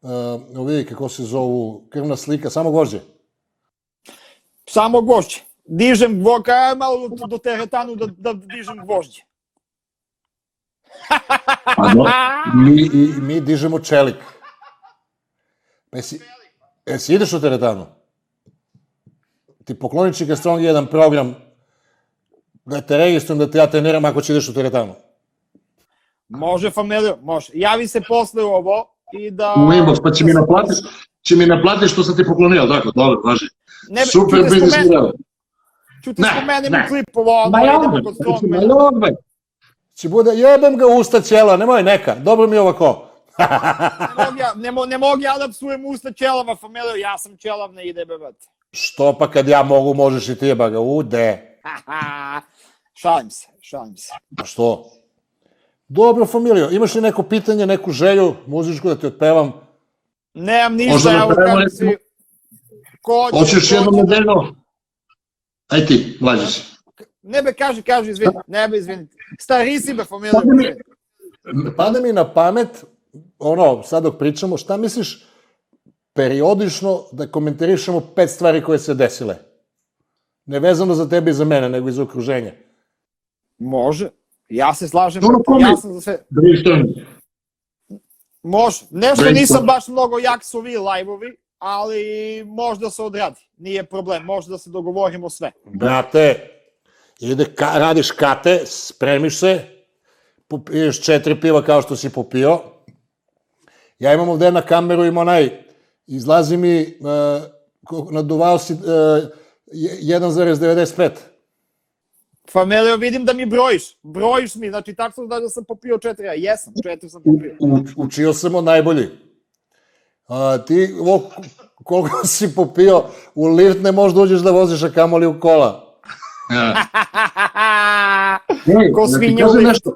uh, vidi kako se zovu, krvna slika, samo gvožđe. Samo gvožđe. Dižem gvožđe, aj malo do, do teretanu da, da dižem gvožđe. A do, mi, I, mi dižemo čelik. Pa jesi, jesi ideš u teretanu? Ti ga Strong jedan program da te registrujem da te ja treniram ako će ideš u teretanu. Može familiju, može. Javi se posle ovo i da... u inbox, pa će mi naplatiš, će mi naplatiš što sam ti poklonio, tako, dobro, važi. Ne, Super biznis model. Ću ti spomenem ne. u klipu ovo, Ma da ja, idemo kod Strongmana. ma ja, Će bude, jebem ga u usta ćela, nemoj neka, dobro mi je ovako. Ne mogu ja, ne, mo, ne mogu ja da psujem usta ćelava familiju, ja sam ćelav, ne ide bebat. Što pa kad ja mogu, možeš i ti, ba ga, ude. šalim se, šalim se. A što? Dobro, familijo, imaš li neko pitanje, neku želju muzičku da ti otpevam? Nemam ništa, Možda evo napravimo kažem recimo- si... Ko će- Hoćeš ko jednom nedeljno? Aj ti, mlađi si. Ne be, kaži, kaži, izvini, ne be, izvini. Stari si be, familiju. Sad mi- Pada mi na pamet, ono, sad dok pričamo, šta misliš periodično da komentarišemo pet stvari koje se desile? Ne vezano za tebe i za mene, nego i za okruženje. Može. Ja se slažem, kome? ja sam za sve. Brainstorm. Može. Nešto nisam baš mnogo jak su vi live-ovi, ali možda se odradi. Nije problem, može da se dogovorimo sve. Brate, ide, ka, radiš kate, spremiš se, popiješ četiri piva kao što si popio. Ja imam ovde na kameru, ima onaj, izlazi mi, uh, naduvao si uh, 1,95. Familijo, vidim da mi brojiš. Brojiš mi, znači tačno da, da sam popio četiri, a jesam, četiri sam popio. U, učio sam od najbolji. A, ti, ovo, koliko si popio, u lift ne možeš da uđeš da voziš, a kamoli u kola. Ja. Ej, Ko da svinja u listu. nešto.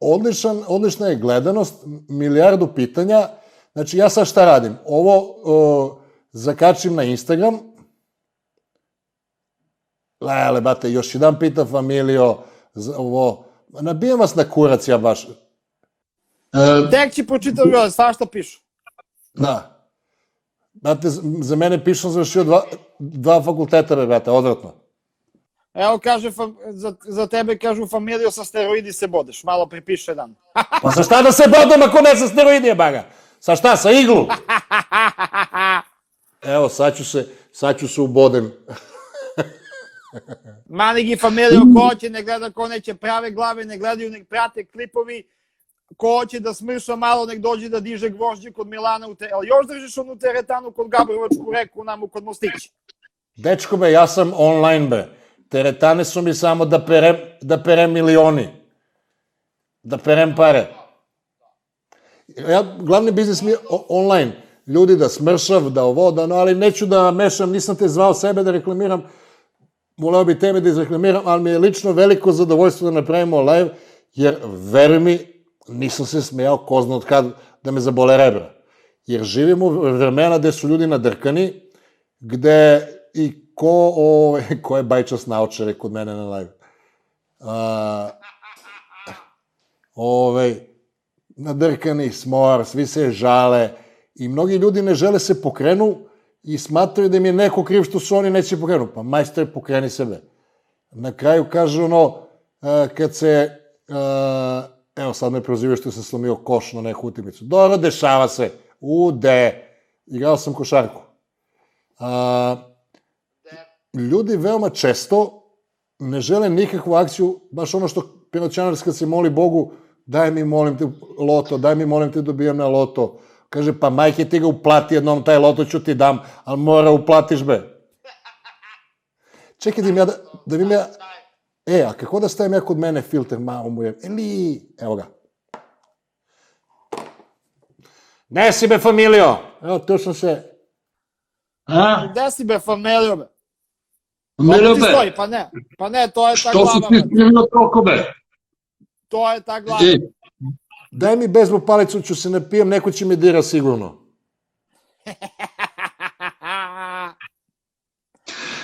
Odličan, odlična je gledanost, milijardu pitanja. Znači, ja sad šta radim? Ovo o, zakačim na Instagram. Lele, bate, još jedan pita familijo, za ovo, nabijem vas na kurac ja baš. E, Tek će pročitati gore, svašta pišu. Da. Znate, za mene pišem završio dva, dva fakulteta, be, brate, odvratno. Evo kaže, fam- za, za tebe kažu familiju sa steroidi se bodeš, malo pripiše dan. Pa sa šta da se bodem ako ne sa steroidije, baga? Sa šta, sa iglu? Evo, sad ću se, sad ću se ubodem. Mani gi familiju, ko hoće, ne gleda, ko neće prave glave, ne gledaju, nek prate klipovi, ko hoće da smrša malo, nek dođe da diže gvožđe kod Milana u te... Jel još držiš onu teretanu kod Gabrovačku reku, namo kod Mostića? Dečko be, ja sam online be. Teretane su mi samo da perem, da perem milioni. Da perem pare. Ja, glavni biznis mi je online. Ljudi da smršav, da ovo, da ono, ali neću da mešam, nisam te zvao sebe da reklamiram, voleo bi tebe da izreklamiram, ali mi je lično veliko zadovoljstvo da napravimo live, jer, veruj mi, nisam se smejao ko zna od kad da me zabole rebra. Jer živimo u vremena gde su ljudi nadrkani, gde i ko, o, ko je bajčas naočare kod mene na live. A, ove, nadrkani, smor, svi se žale i mnogi ljudi ne žele se pokrenu i smatraju da im je neko kriv što su oni neće pokrenu. Pa majstore, pokreni sebe. Na kraju kaže ono, a, kad se, a, evo sad me prozivaju što sam slomio koš na neku utakmicu. Dobro, dešava se. Ude. Igrao sam košarku. A, ljudi veoma često ne žele nikakvu akciju, baš ono što Pinoćanarska se moli Bogu, daj mi, molim te, loto, daj mi, molim te, dobijam na loto. Каже, па мајке ти го уплати едном тај лото ќе ти дам, а мора уплатиш бе. Чекај да ми ја, да, да ми ја... Е, а како да ставим ја код мене филтер, мамо му е. Ели, ево га. Не си бе, фамилио. Ево, точно се. А? Де си бе, фамилио бе? Фамилио бе? Стои, па не, па не, тоа е та глава бе. Што си ти снимил толкова бе? Тоа е та глава. Е, Daj mi bezbu palicu, ću se napijem, neko će me dira sigurno.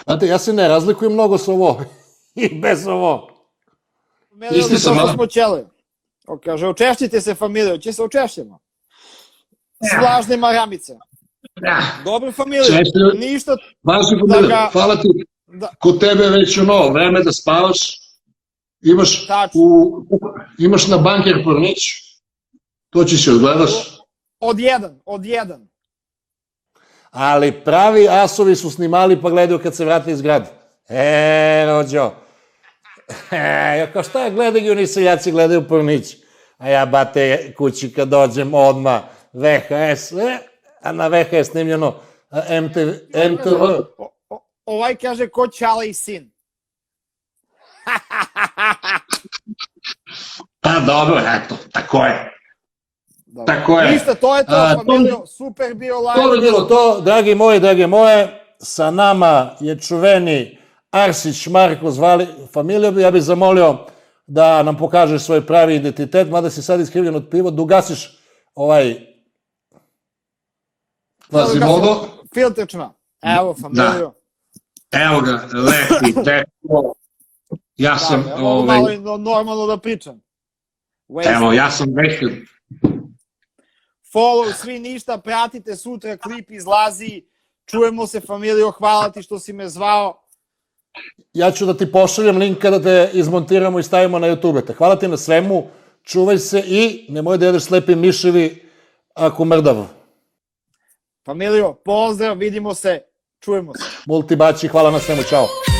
Znate, ja se ne razlikujem mnogo sa ovo. I bez ovo. Isti sam, što a? smo ćeli. O, kaže, učešćite se familiju, će se učešćemo. S vlažne maramice. Dobro familiju, Češće- ništa, Važi Da da ga- hvala ti. da, Kod tebe već ono, vreme da spavaš. Imaš, Tačno. u, imaš na banker pornić. To ćeš još gledaš. od jedan, od jedan. Ali pravi asovi su snimali pa gledaju kad se vrati iz grada. E, rođo. E, ja kao šta gledaju, oni seljaci gledaju pornić. A ja, bate, kući kad dođem odma VHS, e, a na VHS snimljeno MTV, MTV. O, o, ovaj kaže ko Čala i sin. Pa dobro, eto, tako je. Dobro. Tako je. Ništa, to je to, A, familijo, super bio live. To bi bilo to, dragi moji, drage moje, sa nama je čuveni Arsić Marko zvali familiju, ja bih zamolio da nam pokažeš svoj pravi identitet, mada si sad iskrivljen od piva, da ugasiš ovaj, Quasimodo, Filterčna. Evo, familijo. evo ga, lepi, dečko. Ja sam, Da, mogu malo ovaj, no- normalno da pričam. Waste. evo, ja sam već, Follow, svi ništa, pratite, sutra klip izlazi. Čujemo se, familijo, hvala ti što si me zvao. ja ću da ti pošaljem link kada te izmontiramo i stavimo na YouTube. Te hvala ti na svemu, čuvaj se i nemoj da jedeš slepi miševi ako mrdav. Familijo, pozdrav, vidimo se, čujemo se. Multibači, hvala na svemu, čao.